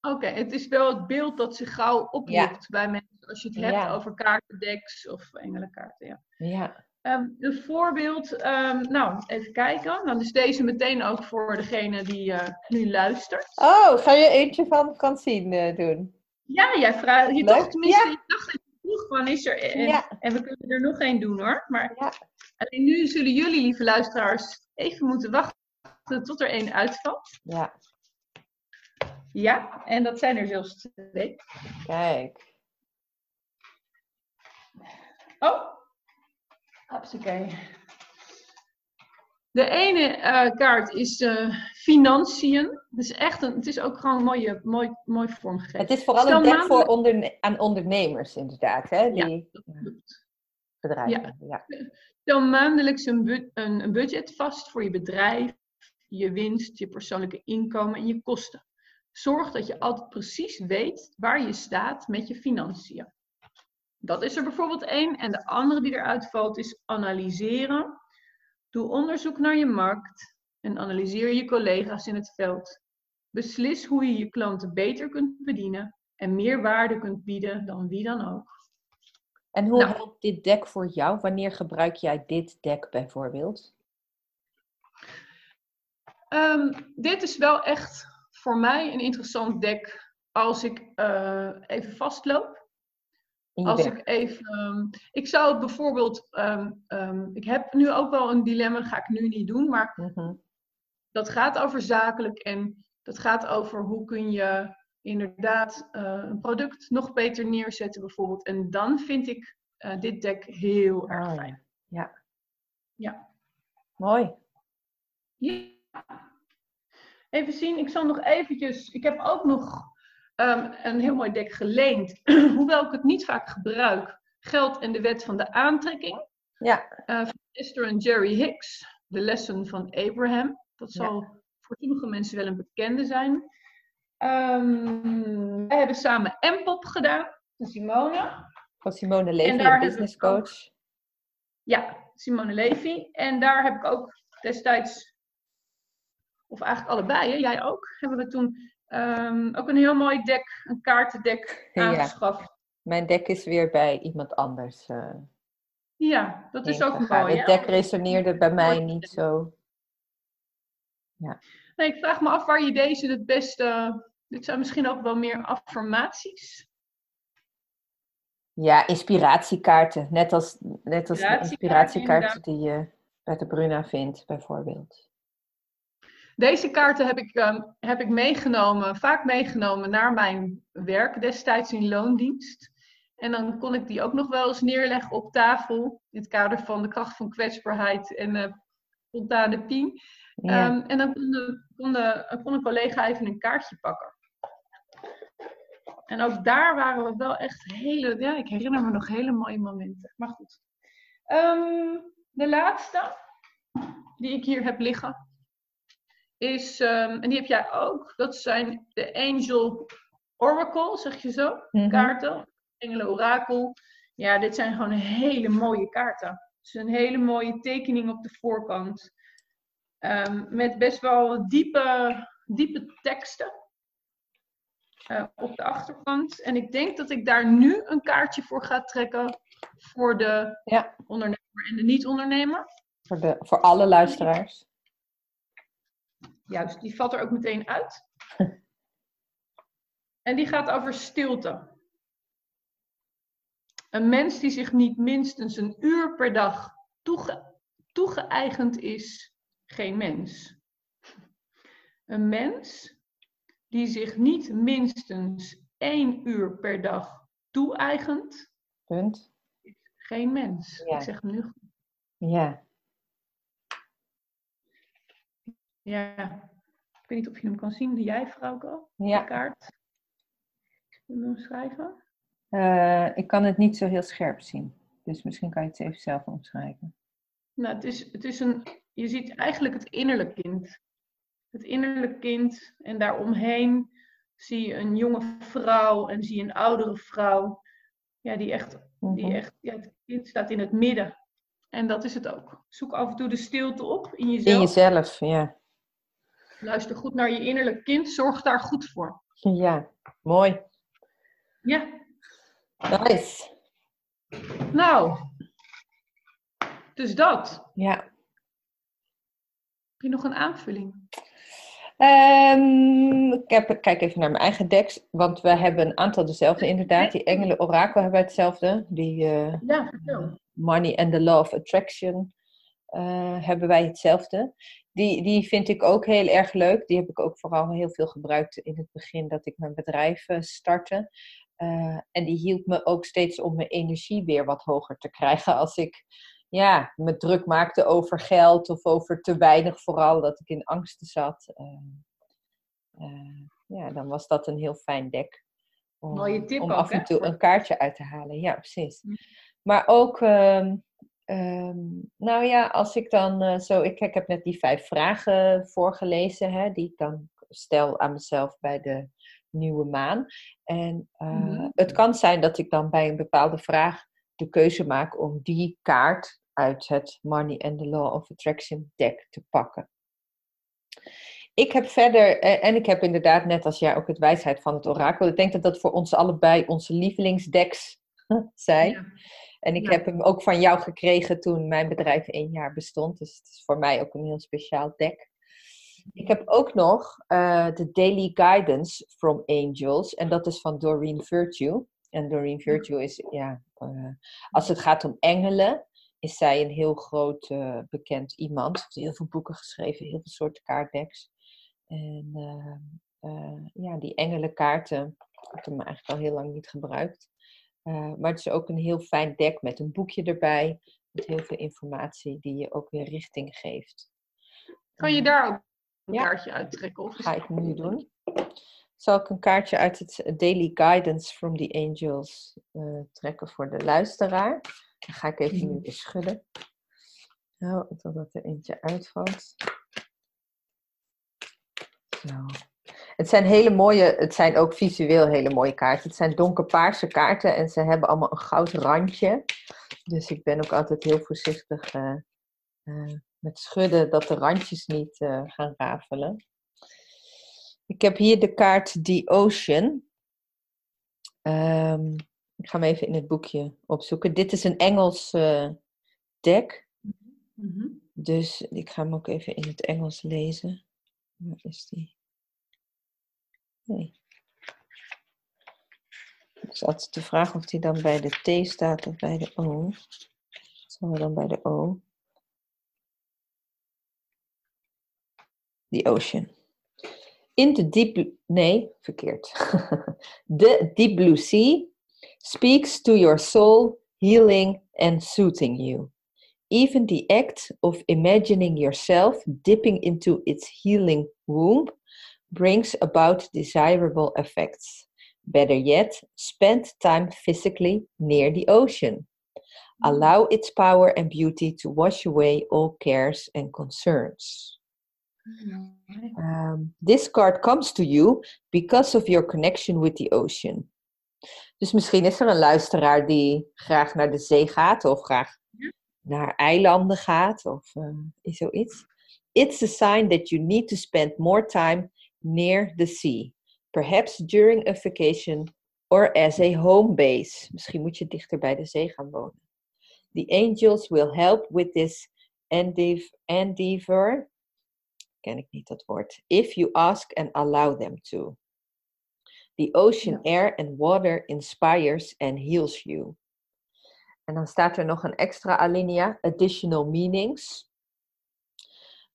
Oké, het is wel het beeld dat zich gauw oproept bij mensen als je het hebt ja. over kaartendeks of engelenkaarten. Ja. ja. Um, een voorbeeld, um, nou even kijken. Dan is deze meteen ook voor degene die uh, nu luistert. Oh, ga je eentje van zien uh, doen? Ja, jij vraagt. Je dacht tenminste, ja. je dacht dat je vroeg van is er. En, ja. en we kunnen er nog één doen hoor. Maar ja. alleen nu zullen jullie, lieve luisteraars, even moeten wachten tot er één uitvalt. Ja. Ja, en dat zijn er zelfs twee. Kijk. Oh, Hupsakee. De ene uh, kaart is uh, financiën. Het is echt een, het is ook gewoon mooi, mooi, mooi vormgegeven. Het is vooral een dek voor onder, aan ondernemers inderdaad, hè? Die, ja, bedrijven. Ja. ja. Stel maandelijks een, bu een, een budget vast voor je bedrijf, je winst, je persoonlijke inkomen en je kosten. Zorg dat je altijd precies weet waar je staat met je financiën. Dat is er bijvoorbeeld één. En de andere die eruit valt is analyseren. Doe onderzoek naar je markt en analyseer je collega's in het veld. Beslis hoe je je klanten beter kunt bedienen en meer waarde kunt bieden dan wie dan ook. En hoe Nou. helpt dit deck voor jou? Wanneer gebruik jij dit deck bijvoorbeeld? Ehm, dit is wel echt voor mij een interessant deck als ik eh, even vastloop. Als ik even. ehm, ik zou bijvoorbeeld. ehm, ehm, ik heb nu ook wel een dilemma, ga ik nu niet doen, maar Mhm. dat gaat over zakelijk en dat gaat over hoe kun je inderdaad eh, een product nog beter neerzetten, bijvoorbeeld. En dan vind ik eh, dit deck heel erg fijn. ja. ja. Ja. Mooi. Ja. Even zien, ik zal nog eventjes. Ik heb ook nog ehm, een heel mooi deck geleend, hoewel ik het niet vaak gebruik. Geld en de wet van de aantrekking. Ja. Eh, van Esther en Jerry Hicks, de lessen van Abraham. Dat Ja. zal voor sommige mensen wel een bekende zijn. Ehm, wij hebben samen M-pop gedaan, de Simone. Van Simone Levy, business ook- coach. Ja, Simone Levy. En daar heb ik ook destijds, of eigenlijk allebei, hè, jij ook, hebben we toen ehm, ook een heel mooi deck, een kaartendek Ja. aangeschaft. Mijn deck is weer bij iemand anders. eh Ja, dat is ook ingegaan. mooi. Het hè? deck resoneerde bij mij niet zo. Nee, ik vraag me af waar je deze het beste. Dit zijn misschien ook wel meer affirmaties. Ja, inspiratiekaarten. Net als, net als de Inspiratiekaarten, inspiratiekaarten die je bij de Bruna vindt, bijvoorbeeld. Deze kaarten heb ik, ehm, heb ik meegenomen, vaak meegenomen naar mijn werk destijds in loondienst. En dan kon ik die ook nog wel eens neerleggen op tafel. In het kader van de kracht van kwetsbaarheid en eh spontane. Ja. Ehm, en dan kon, de, kon, de, kon een collega even een kaartje pakken. En ook daar waren we wel echt hele, ja, ik herinner me nog hele mooie momenten. Maar goed. Ehm, de laatste die ik hier heb liggen is, ehm, en die heb jij ook, dat zijn de Angel Oracle, zeg je zo, Mhm. kaarten. Engelen Orakel. Ja, dit zijn gewoon hele mooie kaarten. Het is een hele mooie tekening op de voorkant. Ehm, met best wel diepe, diepe teksten eh, op de achterkant. En ik denk dat ik daar nu een kaartje voor ga trekken voor de Ja. ondernemer en de niet-ondernemer. Voor, de, voor alle luisteraars. Juist, die valt er ook meteen uit. en die gaat over stilte. Een mens die zich niet minstens een uur per dag toege, toegeëigend is, geen mens. Een mens die zich niet minstens één uur per dag toe-eigent, Punt. geen mens. Ja. Ik zeg hem nu goed. Ja. Ja. Ik weet niet of je hem kan zien. Doe jij? De ja. kaart. Wil je hem schrijven? Eh, ik kan het niet zo heel scherp zien. Dus misschien kan je het even zelf omschrijven. Nou, het is, het is een, je ziet eigenlijk het innerlijk kind. Het innerlijk kind en daaromheen zie je een jonge vrouw en zie je een oudere vrouw. Ja, die echt, die Mhm. echt, ja, het kind staat in het midden. En dat is het ook. Zoek af en toe de stilte op in jezelf. In jezelf, ja. Luister goed naar je innerlijk kind. Zorg daar goed voor. Ja, mooi. Ja, Nice. nou. Dus dat. Ja. Heb je nog een aanvulling? Ehm, ik, heb, ik kijk even naar mijn eigen decks, want we hebben een aantal dezelfde inderdaad. Die Engelen Orakel hebben hetzelfde. Die eh, Ja, vertel. Money and the Law of Attraction eh, hebben wij hetzelfde. Die, die vind ik ook heel erg leuk. Die heb ik ook vooral heel veel gebruikt in het begin dat ik mijn bedrijf eh, startte. Eh, en die hielp me ook steeds om mijn energie weer wat hoger te krijgen als ik ja, me druk maakte over geld of over te weinig vooral, dat ik in angsten zat. Ja, dan was dat een heel fijn deck. Om, Mooie tip om ook, af en toe een kaartje uit te halen. Ja, precies. Hm. Maar ook, ehm, ehm, nou ja, als ik dan eh, zo, ik, ik heb net die vijf vragen voorgelezen, hè, die ik dan stel aan mezelf bij de nieuwe maan. En uh, Mhm. het kan zijn dat ik dan bij een bepaalde vraag de keuze maak om die kaart uit het Money and the Law of Attraction deck te pakken. Ik heb verder, eh, en ik heb inderdaad net als jij ook het wijsheid van het orakel. Ik denk dat dat voor ons allebei onze lievelingsdecks zijn. Ja. En ik Ja. heb hem ook van jou gekregen toen mijn bedrijf één jaar bestond. Dus het is voor mij ook een heel speciaal deck. Ik heb ook nog eh, de Daily Guidance from Angels. En dat is van Doreen Virtue. En Doreen Virtue is, ja, eh, als het gaat om engelen, is zij een heel groot eh, bekend iemand. Ze heeft heel veel boeken geschreven, heel veel soorten kaartdecks. En eh, eh, ja, die engelenkaarten, ik heb hem eigenlijk al heel lang niet gebruikt. Eh, maar het is ook een heel fijn deck met een boekje erbij. Met heel veel informatie die je ook weer richting geeft. Kan je Eh, daar ook een Ja. kaartje uittrekken? Of ga ik nu doen. Zal ik een kaartje uit het Daily Guidance from the Angels eh, trekken voor de luisteraar? Dan ga ik even nu weer schudden. Nou, totdat er eentje uitvalt. Zo. Het zijn hele mooie, het zijn ook visueel hele mooie kaarten. Het zijn donkerpaarse kaarten en ze hebben allemaal een goud randje. Dus ik ben ook altijd heel voorzichtig eh, eh, met schudden dat de randjes niet eh, gaan rafelen. Ik heb hier de kaart The Ocean. Ehm, ik ga hem even in het boekje opzoeken. Dit is een Engels deck. Mhm. Dus ik ga hem ook even in het Engels lezen. Waar is die? Nee. Altijd te vragen of die dan bij de T staat of bij de O. Zal we dan bij de O? The Ocean. In the deep, nee, verkeerd. the deep blue sea speaks to your soul, healing and soothing you. Even the act of imagining yourself dipping into its healing womb brings about desirable effects. Better yet, spend time physically near the ocean. Allow its power and beauty to wash away all cares and concerns. Um, this card comes to you because of your connection with the ocean. Dus misschien is er een luisteraar die graag naar de zee gaat of graag Ja. naar eilanden gaat of uh, is zoiets. It's a sign that you need to spend more time near the sea. Perhaps during a vacation or as a home base. Misschien moet je dichter bij de zee gaan wonen. The angels will help with this endeav- endeavor. Ken ik niet dat woord. If you ask and allow them to. The ocean air and water inspires and heals you. En dan staat er nog een extra alinea, additional meanings.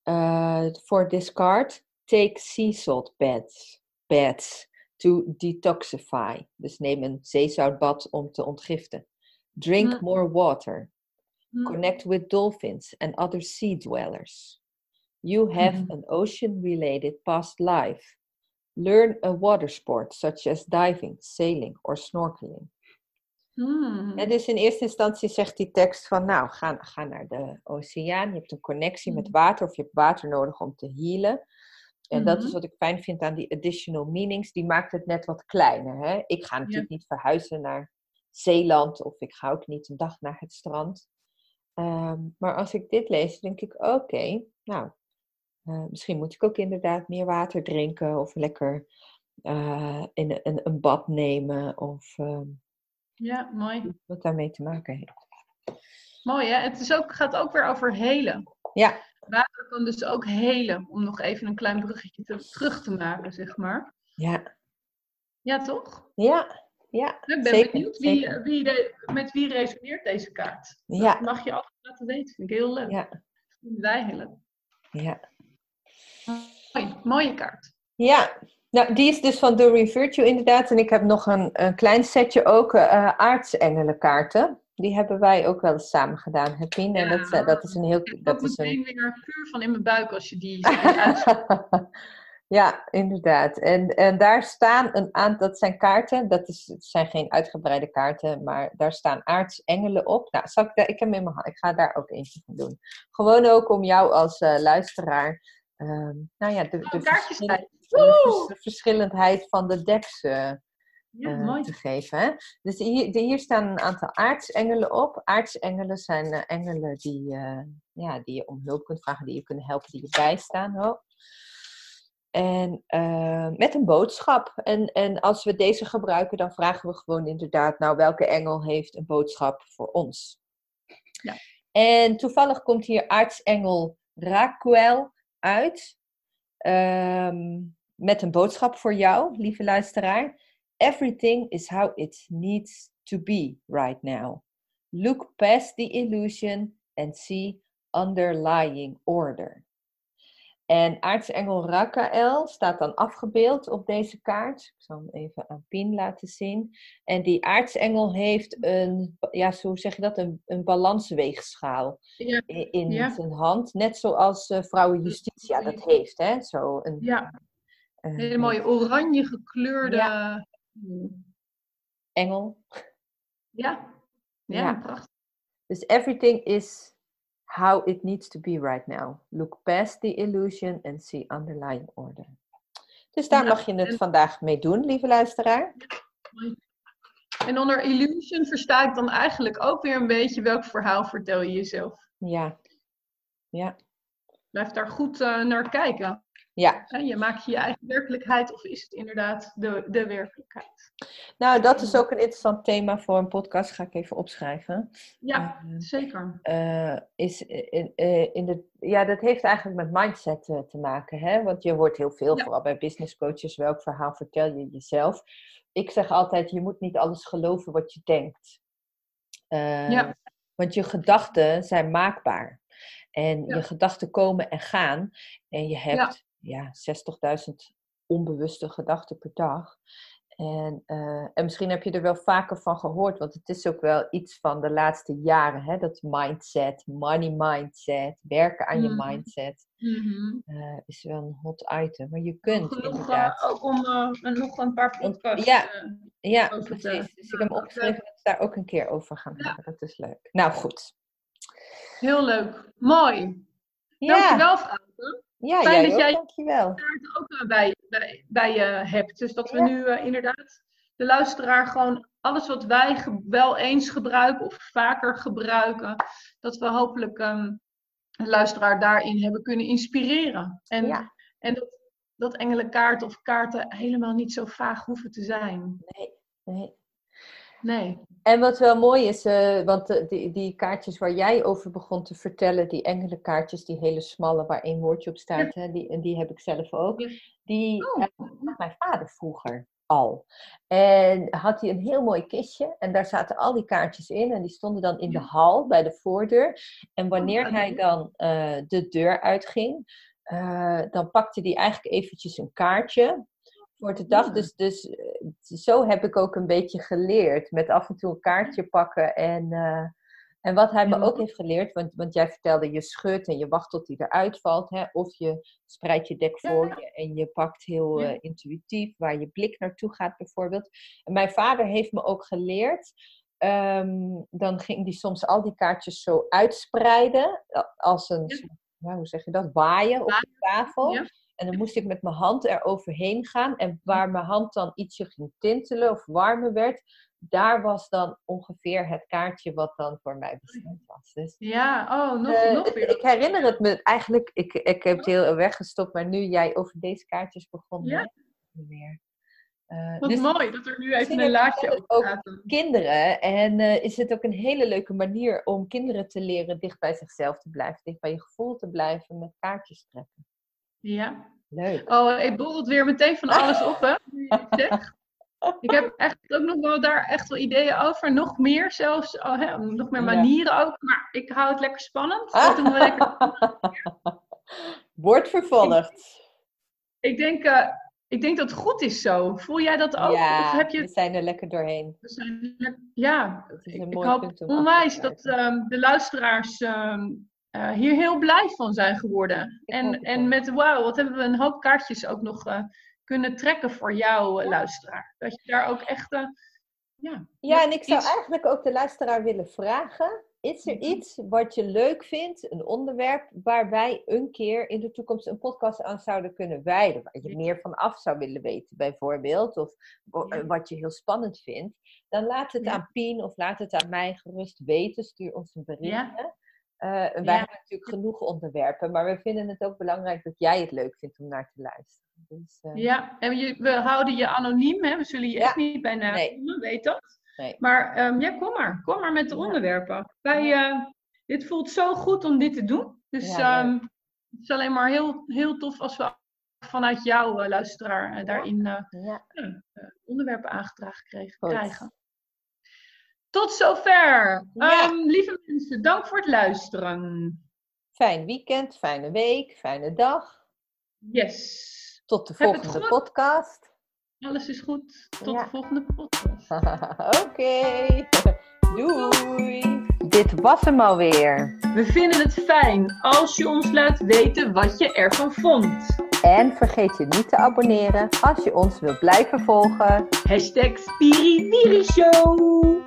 Uh, for this card, take sea salt baths, baths to detoxify. Dus neem een zeezoutbad om te ontgiften. Drink Mm. more water. Hm. Connect with dolphins and other sea dwellers. You have Mhm. an ocean related past life. Learn a water sport such as diving, sailing or snorkeling. Hmm. En dus in eerste instantie zegt die tekst van, nou, ga, ga naar de oceaan. Je hebt een connectie met Mhm. water of je hebt water nodig om te healen. En dat is Mhm. wat ik fijn vind aan die additional meanings. Die maakt het net wat kleiner. Hè? Ik ga natuurlijk niet verhuizen naar Zeeland of ik ga ook niet een dag naar het strand. Ehm, maar als ik dit lees, denk ik, oké, nou, eh, misschien moet ik ook inderdaad meer water drinken of lekker eh, in een, een, bad nemen of ehm, Ja, mooi. wat daarmee te maken heeft. Mooi hè? Het is ook, gaat ook weer over helen. Ja, Water kan dus ook helen, om nog even een klein bruggetje te- terug te maken, zeg maar. ja, Ja, toch? ja, ja. Ik ben zeker, benieuwd wie, zeker. wie de, met wie resoneert deze kaart. Ja. Dat mag je altijd laten weten. Vind ik heel leuk. Ja, Vinden wij heel leuk. ja. Mooi, mooie kaart. Ja, nou, die is dus van Doreen Virtue inderdaad. En ik heb nog een, een klein setje ook uh, aardsengelenkaarten. Die hebben wij ook wel eens samen gedaan, Hepien. En Ja. dat, uh, dat is een heel... Dat ook is een... weer puur van in mijn buik als je die ja, inderdaad. En, en daar staan een aantal, dat zijn kaarten, dat is, het zijn geen uitgebreide kaarten, maar daar staan aartsengelen op. Nou, zal ik, daar, ik heb hem in mijn hand, ik ga daar ook eentje van doen. Gewoon ook om jou als uh, luisteraar ehm, nou ja, de, de, Oh, kaartjes verschillen- bij. de vers- verschillendheid van de decks eh, Ja, eh, mooi. te geven. Dus hier, hier staan een aantal aartsengelen op. Aartsengelen zijn eh, engelen die, eh, ja, die je om hulp kunt vragen, die je kunnen helpen, die je bijstaan. Oh. En met een boodschap. En, en als we deze gebruiken, dan vragen we gewoon inderdaad, nou welke engel heeft een boodschap voor ons? Ja. En toevallig komt hier aartsengel Raquel uit. ehm, met een boodschap voor jou, lieve luisteraar. Everything is how it needs to be right now. Look past the illusion and see underlying order. En aartsengel Rakael staat dan afgebeeld op deze kaart. Ik zal hem even aan Pien laten zien. En die aartsengel heeft een, ja, zo zeg je dat, een, een balansweegschaal Ja. in Ja. zijn hand. Net zoals eh vrouwen Justitia dat heeft. Hè? Zo een, Ja, een hele mooie oranje gekleurde. Ja. Engel. Ja, ja, Ja. prachtig. Dus everything is how it needs to be right now. Look past the illusion and see underlying order. Dus daar Ja, mag je het en- vandaag mee doen, lieve luisteraar. En onder illusion versta ik dan eigenlijk ook weer een beetje welk verhaal vertel je jezelf. Ja. Ja. Blijf daar goed eh, naar kijken. Ja. Je maakt je eigen werkelijkheid of is het inderdaad de, de werkelijkheid? Nou, dat is ook een interessant thema voor een podcast. Ga ik even opschrijven. Ja, Eh, zeker. eh, is in, eh, in de, ja, dat heeft eigenlijk met mindset te maken. Hè? Want je hoort heel veel, Ja. vooral bij business coaches, welk verhaal vertel je jezelf. Ik zeg altijd, je moet niet alles geloven wat je denkt. Ja. Want je gedachten zijn maakbaar. En Ja. je gedachten komen en gaan. En je hebt ja. 60.000 onbewuste gedachten per dag. En, eh, en misschien heb je er wel vaker van gehoord, want het is ook wel iets van de laatste jaren, hè? dat mindset, money mindset, werken aan je Mhm. mindset, Mhm. eh, is wel een hot item. Maar je kunt Genoeg, eh, inderdaad. ook om nog een paar podcasts. ja. ja, te- precies. Dus ik heb me opgeschreven dat we daar ook een keer over gaan Ja. hebben. Dat is leuk. Nou goed. heel leuk. Mooi. Ja, Dankjewel, Frauke. Ja Fijn jij dat jij- dankjewel. kaart ook eh, bij, bij, bij je hebt. Dus dat we Ja. nu eh, inderdaad de luisteraar gewoon alles wat wij wel eens gebruiken of vaker gebruiken, dat we hopelijk ehm, de luisteraar daarin hebben kunnen inspireren. En, Ja. en dat, dat engelenkaart of kaarten helemaal niet zo vaag hoeven te zijn. Nee, nee. Nee. En wat wel mooi is, eh, want eh, die, die kaartjes waar jij over begon te vertellen, die engelenkaartjes, die hele smalle waar één woordje op staat, hè, die, en die heb ik zelf ook. Die Oh. eh, had mijn vader vroeger al. En had hij een heel mooi kistje en daar zaten al die kaartjes in en die stonden dan in de hal bij de voordeur. En wanneer oké. hij dan de deur uitging, dan pakte hij eigenlijk eventjes een kaartje voor de dag. Ja. Dus, dus eh, zo heb ik ook een beetje geleerd. Met af en toe een kaartje pakken. En, eh, en wat hij me ook heeft geleerd, want, want jij vertelde je schudt en je wacht tot hij eruit valt. Hè? Of je spreidt je dek voor je en je pakt heel eh, intuïtief waar je blik naartoe gaat bijvoorbeeld. En mijn vader heeft me ook geleerd. ehm, dan ging hij soms al die kaartjes zo uitspreiden. Als een, Ja. hoe zeg je dat? Waaien op de tafel. Ja. En dan moest ik met mijn hand er overheen gaan. En waar mijn hand dan ietsje ging tintelen of warmer werd, daar was dan ongeveer het kaartje wat dan voor mij bestemd was. Dus Ja, oh, nog, nog het- weer. ik herinner het me eigenlijk, ik, ik heb het heel weggestopt, maar nu jij over deze kaartjes begon, Ja. niet meer. Eh, Wat dus mooi dat er nu even een laadje het over ook. gaat. kinderen, en eh, is het ook een hele leuke manier om kinderen te leren dicht bij zichzelf te blijven, dicht bij je gevoel te blijven met kaartjes trekken. Ja. Leuk. Oh, ik borrelt weer meteen van alles op, hè? Ik heb echt ook nog wel daar echt wel ideeën over. Nog meer zelfs. Oh, hè, nog meer Ja. manieren ook. Maar ik hou het lekker spannend. Dat doen we lekker. Wordt vervolgd. Ik denk, eh, ik denk dat het goed is zo. Voel jij dat ook? Ja, Of heb je... we zijn er lekker doorheen. we zijn lekker- Ja, Het is ik, een ik mooi hoop af te onwijs dat ehm, de luisteraars ehm, eh, hier heel blij van zijn geworden. En, en met wauw, wat hebben we een hoop kaartjes ook nog eh, kunnen trekken voor jou, eh, luisteraar. Dat je daar ook echt... ja, Ja, en ik zou iets- eigenlijk ook de luisteraar willen vragen. Is er iets wat je leuk vindt, een onderwerp waar wij een keer in de toekomst een podcast aan zouden kunnen wijden? Waar je meer van af zou willen weten, bijvoorbeeld, of Ja. wat je heel spannend vindt? Dan laat het Ja. aan Pien of laat het aan mij gerust weten. Stuur ons een berichtje. Eh, en wij Ja. hebben natuurlijk genoeg onderwerpen, maar we vinden het ook belangrijk dat jij het leuk vindt om naar te luisteren. Dus, eh, Ja, en je, we houden je anoniem, hè? we zullen je Ja. echt niet bij naam Nee. weet dat. Nee. Maar ehm, ja, kom maar. Kom maar met de Ja. onderwerpen. Wij, eh, dit voelt zo goed om dit te doen. Dus ehm, het is alleen maar heel, heel tof als we vanuit jouw eh, luisteraar eh, daarin eh, eh, onderwerpen aangedragen kregen, krijgen. Tot zover. Ja. Ehm, lieve mensen, dank voor het luisteren. fijn weekend, fijne week, fijne dag. Yes. Tot de volgende podcast. Alles is goed. Tot Ja. de volgende podcast. Oké, doei. Dit was hem alweer. We vinden het fijn als je ons laat weten wat je ervan vond. En vergeet je niet te abonneren als je ons wilt blijven volgen. Hashtag Spiriwiri Show.